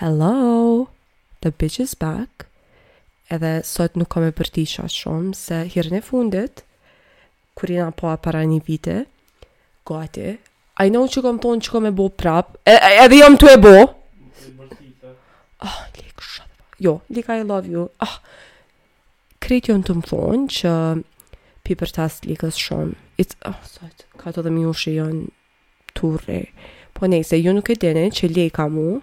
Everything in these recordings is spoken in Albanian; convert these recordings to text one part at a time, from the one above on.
Hello, the bitch is back Edhe sot nuk kam me bërtit shumë Se herën e fundit Kur jena pa para një vite Gati I know që kam thonë që kam me bo prap e, Edhe jam tu e bo Oh, Lik, shut Jo, Lik, I love you Oh, krejt jan tu më thonë që Pi bërtas Likës shumë It's, o zot Kato edhe Miushi janë tu u rreh. Po nejse, ju nuk e dini që Lika mu,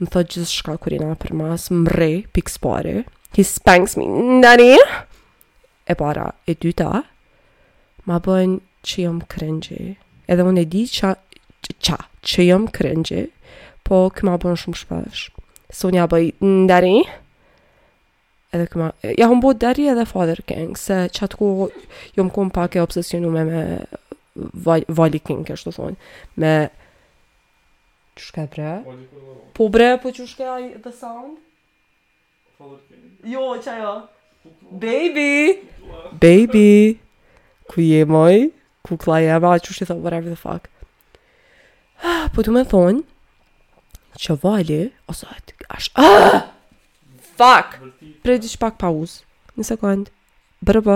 më thot gjithçka kur jena përmas, më rreh, pikë s'pari, he spanks me, nani, e para, e dyta, ma bon që jam cringe, edhe unë e di qa, qa, që jam cringe, po ky ma bon shumë shpesh, se unë ja boj, nani, Edhe ky ma, ja kom bo deri edhe Father King, se qat kohë jom kon pak e obsesionume me Vali King, kshtu i thonë, me... Qysh ke bre? Po bre, po qysh ke the sound? Father King. Jo, që jo. Baby! Baby! Ku je moj? Kuklla jeme, qysh i thonë, whatever the fuck. Ah, po du me thonë, që Vali, o zot, ashtë, ah! Fuck! Prit veç pak pauz, një sekund, brb,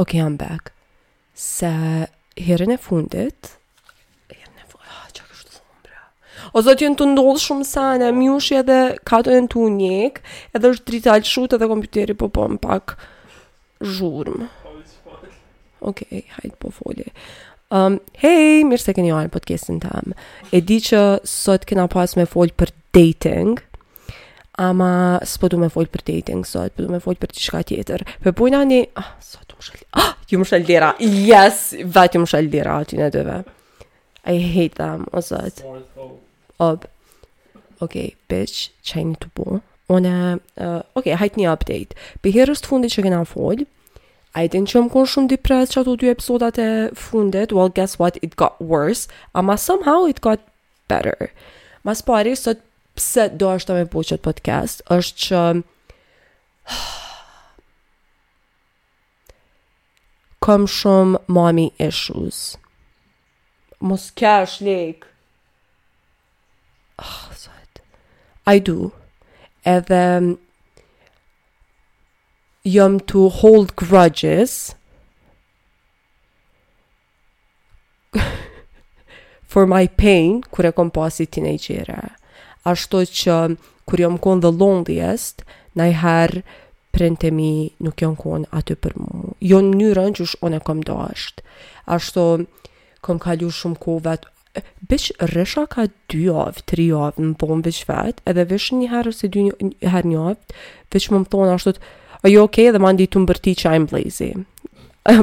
ok, I'm back. Se, herën e fundit, herën e fundit, ah, qysh i thonë, bre. O zot janë tu ndodh shumë sene, Miushi edhe Kato janë tu u njek, edhe është drita lshut edhe kompjuteri po bon pak zhurmë. Ok, hajt po foli. Um, hej, mirë se keni ardh n'podcastin tem. E di që sot kena pas me folë për dating, ama s'po du me folë për dating sot, po du me folë për diçka tjetër. Po e bojna një... O zot, ju mshel... Ah, ju mshel dera. Yes, vetë ju mshel dera atyne dyve. I hate them, o zot. Ob. Ok, bitch, ça jeni tu bo. One, uh, ok, hajt një update. Prej herës të fundit që kena folë, a e dini që jom kon shumë depressed qato dy episodat e fundit, well, guess what, it got worse, ama somehow it got better. Ma s'pari, sot pse deshta me bo qetë podcast, është që... Kom shumë mommy issues. Mos kesh, Lik. O zot. I do. Edhe mm, jam tu hold grudges for my pain kur e kom pas si teenagere. Ashtu që Kur jom kon the loneliest, najher prindt e mi nuk jon kon aty për mu. Jo në mënyrën qysh unë e kom dasht. Ashtu, kom kalu shumë kohë vetë. Bitch rrisha ka dy javë, tri javë, në dhomë veç vetë, edhe veç një herë ose dy herë në javë, veç me më thonë ashtu, a je okej, edhe mandej tu m'bërti që I'm lazy.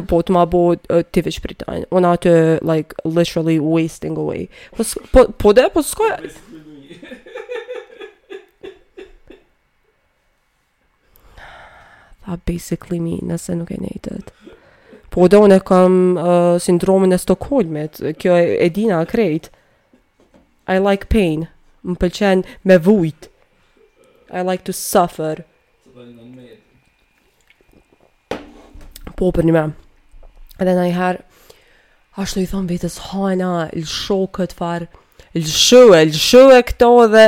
po tu ma bo ti veç priton. Unë aty, like, literally wasting away. Po, po, po dhe, po s'ka... That's basically me, nëse nuk e nejtët. Po dhe unë e kam uh, sindromin e Stockholmit, kjo e, e dina krejt. I like pain, më pëlqen me vujt. I like to suffer. Po përnime Edhe naniherë Ashtu i thom vetes hajna Lësho këtë farë Lësho e lësho e këto dhe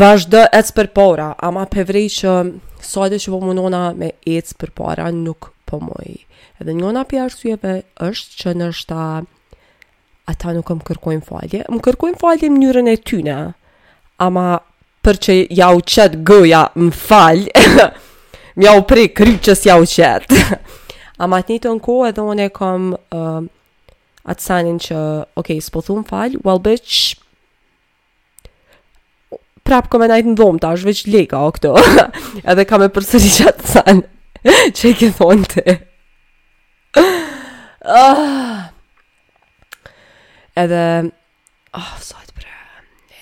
Vazhdo ec përpara Ama pe vrej që Sado që po mundohna me ec përpara Nuk po muj Edhe njona prej arsyeve është që noshta Ata nuk më kërkojnë falje Më kërkojnë falje n'mënyrën e tyne Ama por që jau qet goja më fal me jau pre kryt që s'jau qet ama në të njëjtën kohë edhe unë e kom uh, atë senin që ok, s'po thu më fal well bitch prap kom me nejt në dhomë tash veç Leka o këtu edhe ka me përsërit qat sen që e ke thonë ti ah. edhe Ah, oh, sot bre.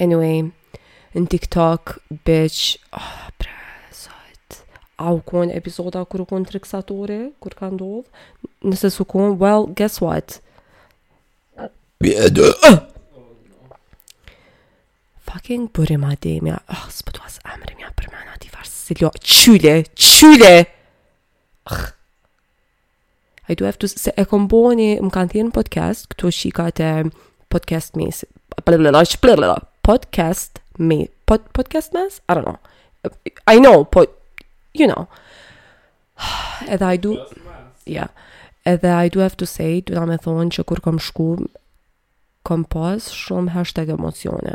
Anyway, në TikTok, bitch, ah, oh, bre, sot. A u konë epizoda kur u konë triksatore, kur ka ndodhë? Nëse s'u konë, well, guess what? Pjedo. Ah! Fucking Burim Ademja. Ah, oh, s'po du as emrin m'ja përmen atij farë si lo. Qyle, qyle! Ah. I do have to say e kom bo ni, më kanë thirr në podcast, këto çikat e podcast mes. Podcast me pod, podcast mes? I don't know. I know, po you know. Edhe I do yeah. Edhe I do have to say, du me thonë që kur kom shku kom pas shumë hashtag emocione.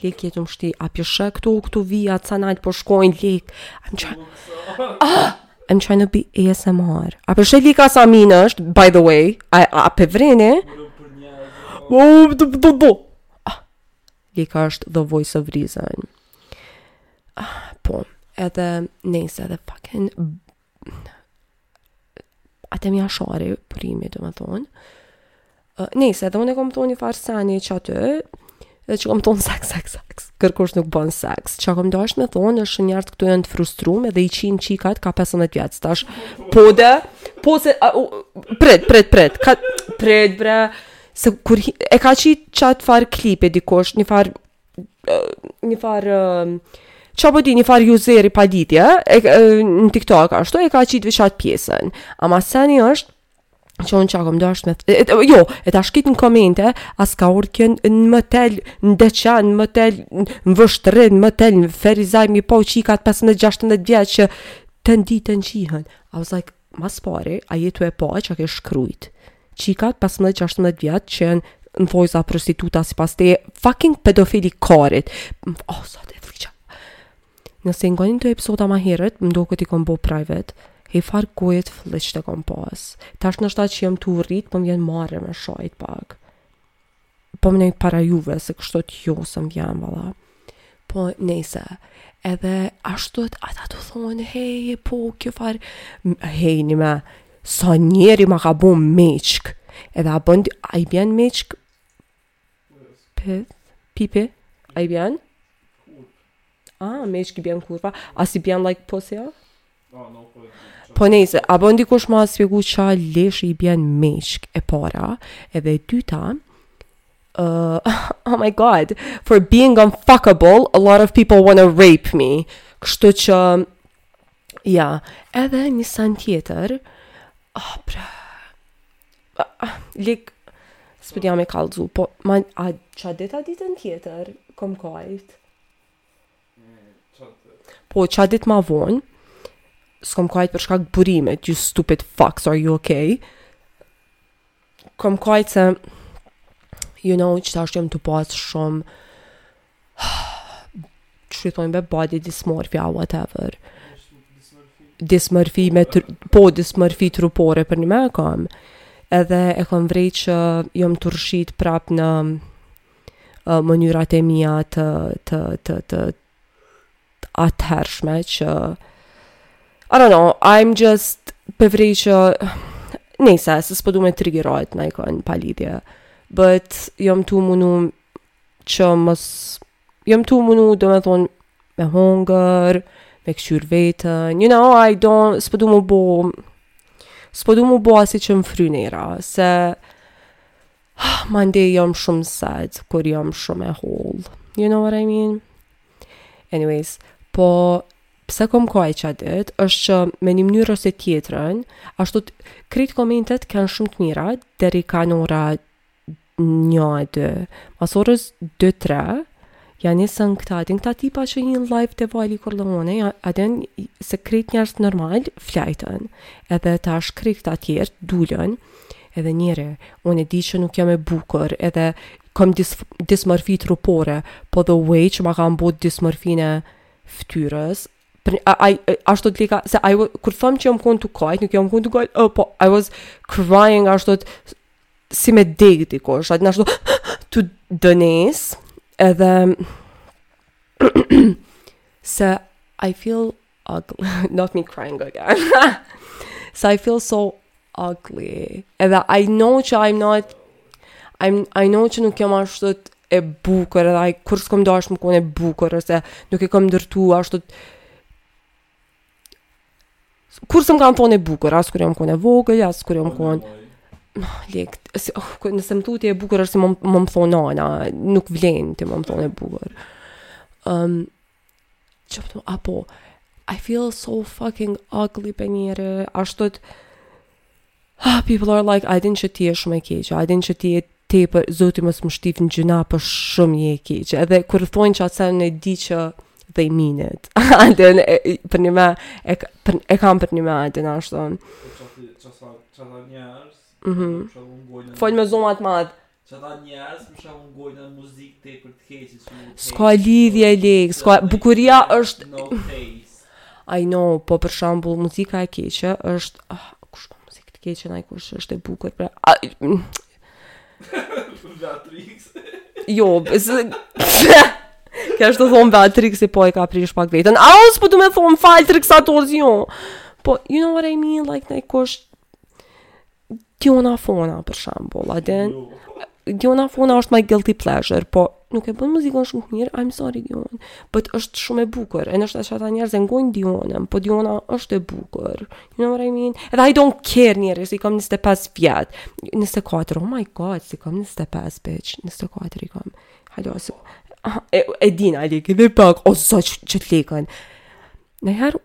Leka je tu më shti, a pe sheh këtu, këtu vijat, sa nalt po shkojnë, Leka, I'm trying, ah, I'm trying to be ASMR. A pe sheh Leka sa mean është, by the way, a, a pe vreni? O, do, do, do. Ah, Leka është the voice of reason. Ah, po, edhe nëse e fucking Atem janë shari, Burimi, do me thonë. Nejse, dhe unë e kom thonë një farë seni qaty, dhe që kom thonë seks, seks, seks. Kërkush nuk bon seks. Qa kom dasht me thonë, është njerëzt këtu janë të frustrum edhe i qinë qikat ka 15 vjet. Tash po de, po se, a, u, pret, pret, pret, ka, pret, bre, se kur hi, e ka qitë qatë farë klipe dikush, një farë një farë Qa po di një farë useri palidhje, e, e, në TikTok ashtu, e ka qitë veç atë pjesën. Ama seni është, që unë qa kom dasht me... E, e, jo, e tash ki në komente, a s'ka kurrë qenë në motel, në Deçan, në motel, në Vushtrri, në motel, në Ferizaj, me i pa qikat 15-16 vjeç që tanë ditën qihen. I was like, Ma s'pari, a je tu e pa qa ke shkrujt? Qikat 15-16 vjeçe janë vajza prostituta sipas teje fucking pedofil i karit. Oh, sa të fliqa. Nëse i ngoni te episodat ma herët, më doket i kom bo private, he far goje t'fliqtë kom pas. Tash nashta që jam tu u rrit, po më vjen marre me shajt pak. po menoj para juve, se kështu të jo, s'më vjen, valla. Po, nejse, edhe ashtu të ata tu thonë, hej, po, kjo farë, hej, nime, sa njeri ma ka bo meqk, edhe a bon di, a i bjen meqk, pith, pipi, a i bjen? A, meqk i bjen kurva, a s'i bjen like pussy, a? Po nejse, a bën dikush ma spjegu qa leshi i bjen meqk e para, edhe e dyta, uh, oh my god, for being unfuckable, a lot of people wanna rape me. Kështu që, ja, edhe një sen tjetër, oh, pra, uh, like, s'po di a me kallzu, po, ma, a, qa dita ditën tjetër, kom kajtë, Po, qa dit ma vonë, s'kom kajt për shkak Burimit, you stupid fucks, are you okay? Kom kajt se, you know, qetash jam tu pas shumë, qa i thojnë be, body dysmorphia, whatever. Dysmorphi me, tr po, dysmorphi trupore përnime e kam. Edhe e kam vrejt që jam tu rrëshit prap në, uh, mënyrat e mia të të të të, të atëhershme që I don't know, I'm just po vrej që nejse se s'po du me triggerohet najkon palidhje but jom tu munu që mos jom tu munu do me thonë me hongër me këqyr vetën you know, I don't, s'po du mu bo s'po du mu bo asi që më frynera se Ah, mandej jom shumë sad, kur jom shumë e hollë. You know what I mean? Anyways, po pse kom kajt qat ditë, është që me një mënyrë ose tjetrën, ashtu krejt komentet kanë shumë të mira, deri kah ora një a dy. Mas orës dy tre, Ja nisën këta, din këta tipa që rrinë live te Vali Corleone, ja, a din se krejt njerëz normal flejtën, edhe tash krejt këta tjerët dulën, edhe njeri, unë e di që nuk jam e bukur, edhe kom dis, dismorfi trupore, po the way që ma kanë bo dismorfinë e ftyrës, për, a, a, a, ashtu, like, se I, kur thom që jom konë tu kajt, nuk jom konë tu kajt, oh, po I was crying, ashtu, si me dekë dikush, a din ashtu, tu dënes, edhe, se, I feel ugly, not me crying again, se, I feel so ugly, edhe, I know që I'm not, I'm, I know që nuk jam ashtu e bukur, edhe, I, kur s'kom dashtë me konë e bukur, ose, nuk e kom ndërtu ashtu, Kurrë s'më kanë thonë e bukur, as kur jom konë e vogël, as kur jom konë... Like, si, oh, nëse më thu ti e bukur, është si me më thonë nana, nuk vlen ti me më thonë e bukur. Um, kupton, apo, I feel so fucking ugly përnjëherë, ashtu... Ah, people are like, a din që ti je shumë e keqe, a din që ti je tepër, Zoti mos më shtiftë në gjynah po shumë je e keqe, edhe kur thojnë qat sen e di që they mean it, a din, e, përnime, e, për, e kam përnime a din, ashtu. Qeta, qeta njerëz, mm -hmm. që ngojnë... Folin me zo ma të madh, Qeta njerëz për shembull ngojnë muzikë tepër të keqe që nuk S'ka lidhje, like, s'ka bukuria është... No taste. I know, po për shembull muzika e keqe është... Ah, kush ka muzikë të keqe, najkush është e bukur për... A... Beatrix. jo, besë... Kesh tu thonë Beatrixi po e ka prish pak veten. A, o s'po du me thonë falë të riksa jo. Po, you know what I mean, like, najkush... Diona Fona për shembull, a din? Diona Fona është my guilty pleasure, po nuk e bon muzikën shumë të mirë, I'm sorry Dion, but është shumë e bukur. E nashta qata njerëz e ngojnë Dionën, po Diona është e bukur. You know what I mean? Edhe I don't care njeri, i kom 25 vjet. 24. Oh my god, s'i kom 25 bitch. 24 i kom. Hala, so, e, e din Ali, ke dhe pak, o sa që të lekën. Në herë,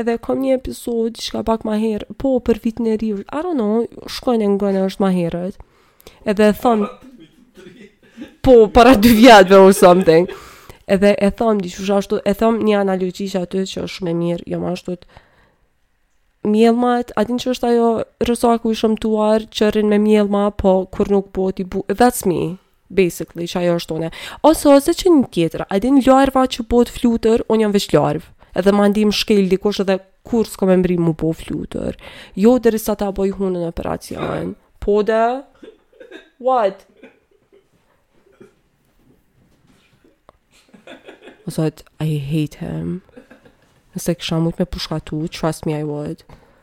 Edhe kam një episod, diçka pak ma herët, po për Vitin e Ri, I don't know, shkoni e ngoni është ma herët. Edhe e thom, po, para dy vjetëve or something. Edhe e thom, diçka ashtu, e thom një analogi që aty që është shumë e mirë, jo ma ashtu, mjellmat, a din që është ajo rosaku i shëmtuar, që rrin me mjellma, po kurrë nuk bohet i bukur, that's me, Basically, që ajo është unë. Ose, ose që një tjetër, a din larva që bëhet flutër, unë jam veç larvë. Edhe mandej m'shkel dikush edhe kurrë s'kom me mbri mu bo flutër. Jo derisa ta boj hunën operacion. Po de. What? O zot, I hate him. Nëse kisha mujt me pushkatu, trust me I would.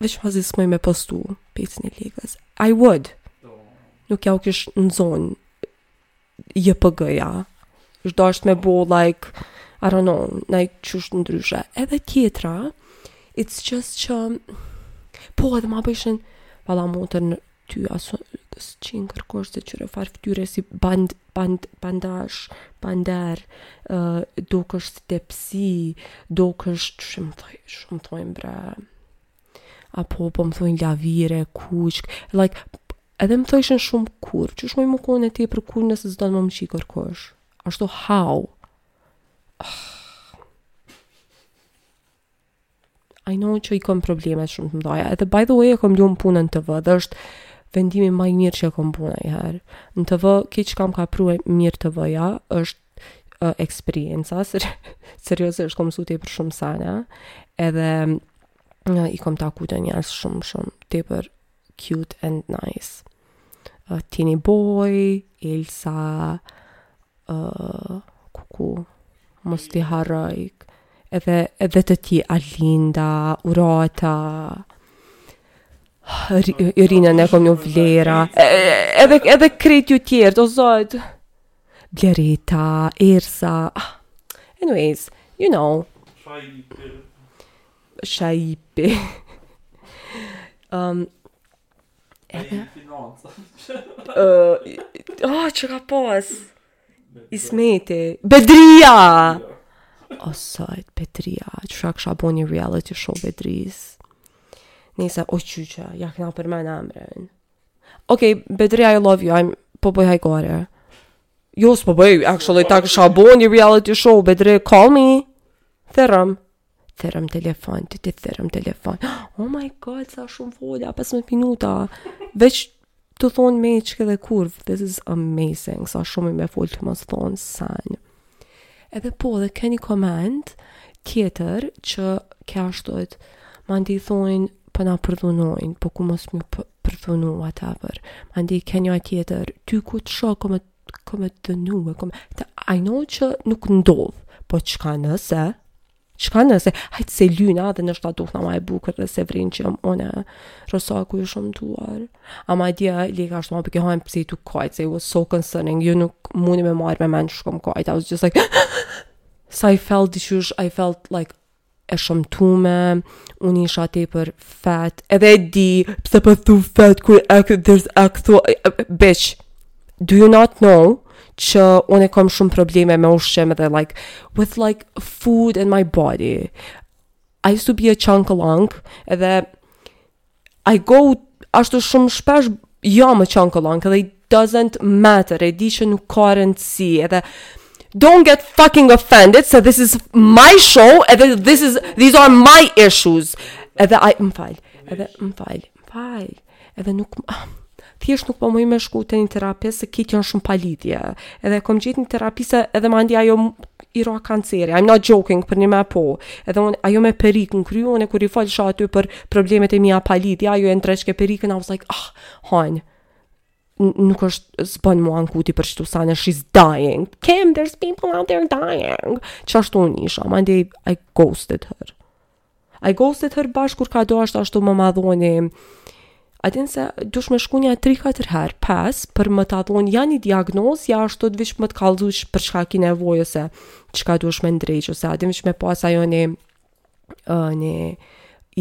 veç masi s'muj me postu pjesën e ligës. I would. Nuk ja u kish n'zon JPG-ja. Ish dashtë me bo, like, I don't know, najqysh ndryshe. Edhe tjetra, it's just që, po edhe ma bëshin, valla motër në, ty aso s'qin kërkosh se qyr çfarë ftyre si band, band, bandash, bander, uh, dukesh si tepsi, dukesh qeshtu, m'thoj, m'thojn bre, apo po më thojn lavire, kuçkë, like, edhe më thojshin shumë kur, që ish mo e mukne tepër kur nëse s'don me më qi kërkosh, ashtu how, oh. I know që i kom problemet shumë të mdhaja. Edhe by the way e kom lonë punën n'TV, dhe është vendimi ma i mirë që e kom bo najherë. Në TV, krejt çka m'ka pru e mirë TV-ja, është uh, eksperienca, ser seriozisht kom msu tepër shumë sene, edhe uh, i kom taku do njerëz shumë, shumë, tepër cute and nice. Uh, Tini Boy, Elsa, uh, kuku, mos t'i harroj, edhe, edhe teta Linda, Urata, Irina në kom një vlera, edhe, edhe krejt ju tjertë, o zot, Blerita, Irsa, ah, anyways, you know, Shaipi. Ëm Edhe financa. Ë, oh, çka ka pas. Ismeti, Bedria. O zot Bedria, çka ja kisha bo një reality show Bedris. Nëse o qyqa, ja kena përmenë emrin. Okej, okay, Bedria I love you. I'm po bëj hajgare. Jo, s'po bëj, actually ta kisha bo një reality show Bedri, call me. Thirrëm. thirrëm telefon, ti ti thirrëm telefon. Oh my god, sa shumë fola, 15 minuta. Veç tu thonë meçkë edhe kurvë, this is amazing, sa shumë di me folë tu mos thonë sen. Edhe po dhe ke ni koment tjetër që qe ashtu, mandej thojnë po na përdhunojnë, po ku mos me përdhunu, whatever. Mandej ke nja tjetër, ty ku të shoh kom me Kom me t'dhunu, kom... I know që nuk ndodh, po çka nëse, çka nëse, hajt se lyhna edhe noshta dukna ma e bukur edhe s'e vrejnë që jom unë, ose ku jo shëmtuar. Ama dje, li ka shumë, për ke hajmë pse tu kajtë, se it was so concerning, ju nuk muni me marrë me men ç'kom kajtë, I was just like, so I felt diqysh, I felt like, e shëmtume, unë isha tepër fat, edhe e di, pse po thu fat, kur e there's, e këtho, bitch, do you not know, që unë e kom shumë probleme me ushqem edhe, like, with, like, food and my body, I used to be a chunkalunk, edhe, I go ashtu shumë shpesh jom a chunkalunk edhe it doesn't matter, e di që nuk ka rëndësi, edhe don't get fucking offended, se this is my show, edhe this is, these are my issues, edhe I, më fal, edhe më fal, më fal, edhe nuk, ah, thjesht nuk po muj me shku te një terapist se krejt janë shumë pa lidhje. Edhe e kom gjetë një terapiste edhe mandej ajo i ra kanceri, I'm not joking përnime po, edhe unë, ajo me perikë në kry, unë e kur i folsha aty për problemet e mia pa lidhje, ajo e ndreqke perikën, I was like, ah, hajnë, nuk është s'bon me u anku për qështu sene, she's dying, Kim, there's people out there dying, qashtu unë isha, mandej, I ghosted her. I ghosted her bash kur ka dashtë ashtu me ma dhonë. A din se dush me shku nja 3-4 herë, 5, për me ta dhonë ajo një diagnozë, ja ashtu të veç me të kallzu që për çka ki nevojë ose çka dush me ndreq, ose a din veç me pas ajo një, uh, një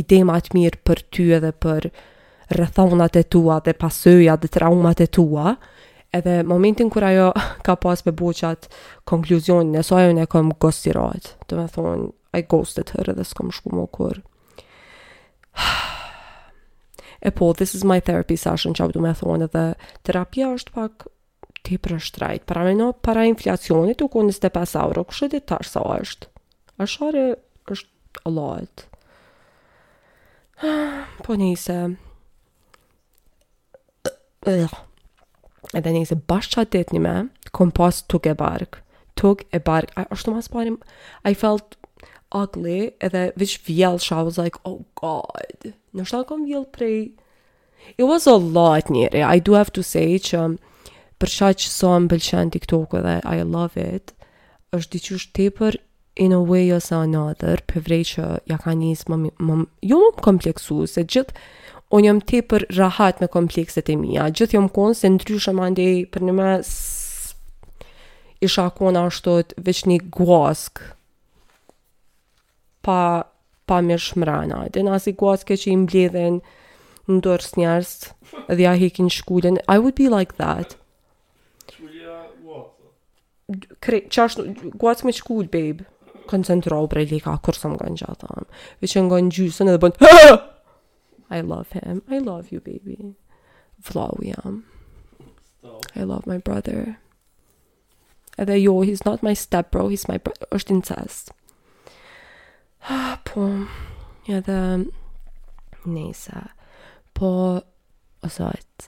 ide ma të mirë për ty edhe për rrethanat e tua dhe pasoja dhe traumat e tua, edhe momentin kur ajo ka pas me bo qat konkluzionin e saj unë e kom ghostirat, domethonë, I ghosted her edhe s'kom shku mo kurrë. e po, this is my therapy session qaq du me thonë edhe terapia është pak tepër shtrejt. Paramendo para inflacionit u konë 25 euro, kush e di tash sa është. Ashiqare është a lot. po nejse, Edhe nejse bash qat ditë nime, kom pas tuk e bark. Tuk e bark. Ashtu ma s'pari, I felt ugly, edhe veç vjellsha, I was like, oh god. Noshta kom vjell prej, it was a lot njeri, I do have to say që, për qaq sa më pëlqen TikTok dhe I love it, është diqysh tepër in a way or another, po e vrej që ja ka nisë më, më, jo më kompleksu, se gjithë, unë jam tepër rahat me komplekset e mija, gjithë jam konë se ndryshë m'u ndi përnjimend, isha konë ashtu veç një guask, pa, pa mish mrena, edhe najsi guaske që i mbledhen, në dorë njerëz, edhe ja hekin shkumën, I would be like that. kre, qasht, guask me shkumë, babe. Koncentrohu bre Leka, kur s'më ngon gjatë, anë. Veç i ngon gjysën edhe bënë, I love him, I love you, baby. Vllau jem. I love my brother. Edhe jo, he's not my step bro, he's my bro, është incest. Ah, po, edhe, nejse, po, o zot,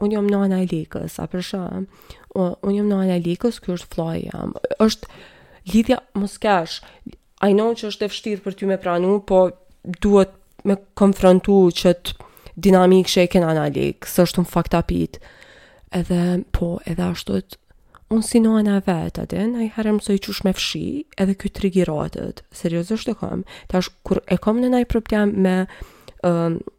Unë jam nana e Lekës, a po e sheh? Unë jam nana e Lekës, ky është vllau jem. është lidhja, mos kesh, I know që është e vshtirë për ty me pranu, po duhet me konfrontu qet dinamikë që e kena na Lekë, se është në fakt apit. Edhe, po, edhe ashtu, unë si nana e vetë, edhe, naj herë m'e çu me fshi, edhe ky trigiratet, seriosisht e kam. Tash, kur e kam nanaj problem me, um,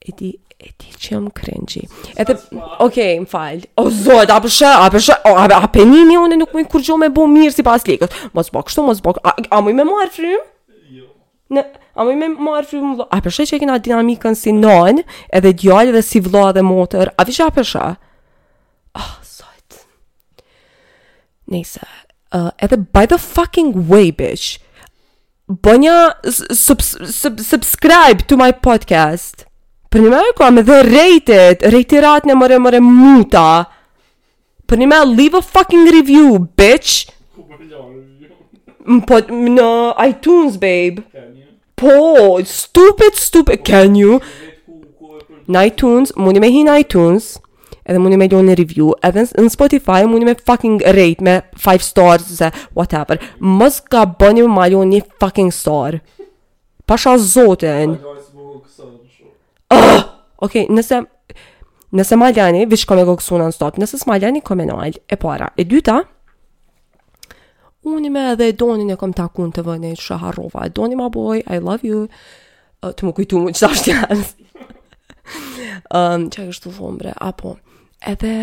E di, e di që jam cringy. Edhe, okej, më fal. O, zot, a po sheh, a po sheh, o, a po, a po e nini, unë nuk muj kurgjo me bo mirë sipas Lekës. Mos bo kështu, mos bo kështu. A, a muj me marrë frymë? Jo. Në, a muj me marrë frymë, vllo. A po e sheh që e kena dinamikën si non, edhe djalë edhe si vllo edhe motër. A veç a po e sheh? Nejse, uh, edhe by the fucking way, bitch, bonja sub, sub, subscribe to my podcast. Përnime e kam edhe rate it, rejtiratne more more muta. Përnime leave a fucking review, bitch. Më po, në iTunes, babe. Po, stupid, stupid, can you? Në iTunes, muni me hi në iTunes, edhe muni me jo ni review, edhe në Spotify, muni me fucking rate me 5 stars, ose whatever. Mos gaboni m'ma lon një fucking star. Pasha zotin. Ëh! Okej, nëse nëse ma lani, veç kam me go ksu non stop, nëse s'ma lani, kam me nal, e para. E dyta, unë me edhe Edonin e kom takun tveni, që harrova, Edoni ma boi, I love you, uh, të më kujtu mu që tash janë. um, qekështu thonë, bre, apo, edhe,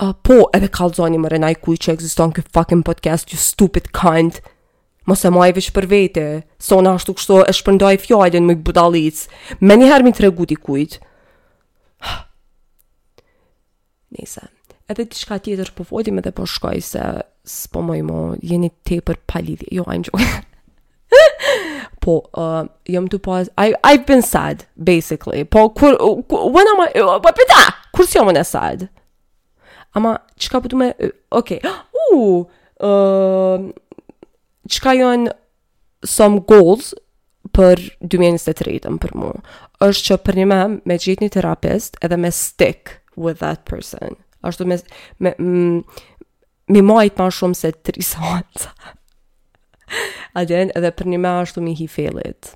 uh, po, edhe kalzoni bre najkuj që egziston ky fucking podcast, you stupid kind, Mos e maj veç për vete, se unë ashtu kështu e shpërndaj fjalën, ma e budallëk, menjëherë me i tregu dikujt. Nejse, edhe diçka tjetër po ju them edhe po shkoj se s'po moj mo, jeni te për palidhje, jo, I'm joking. po, uh, jam tu, I, I've been sad, basically, po, kur, kur, when am I, uh, what, kur s'jam unë e sad? Ama, çka po du me... Okej, okay. uh, uh, çka janë some goals për 2023-ën për mu? është që përnime, me gjetë një terapist edhe me stick with that person. Ashtu me... me, me, me i majtë ma shumë se tri seansa. A din, edhe përnime ashtu me i hi thellit.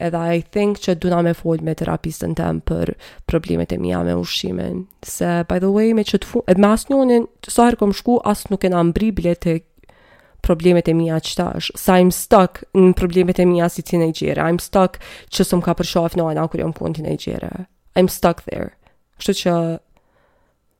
Edhe I think që du me folë me terapistën teme për problemet e mija me ushqimin. Se, by the way, me që të fu... Edhe me asnjonin, sa herë kom shku, as nuk kena mbrri bile te problemet e mija qetash. Se I'm stuck në problemet e mija si teenagere. I'm stuck që s'më ka përqaf nana kur jam kon teenagere. I'm stuck there. Kështu që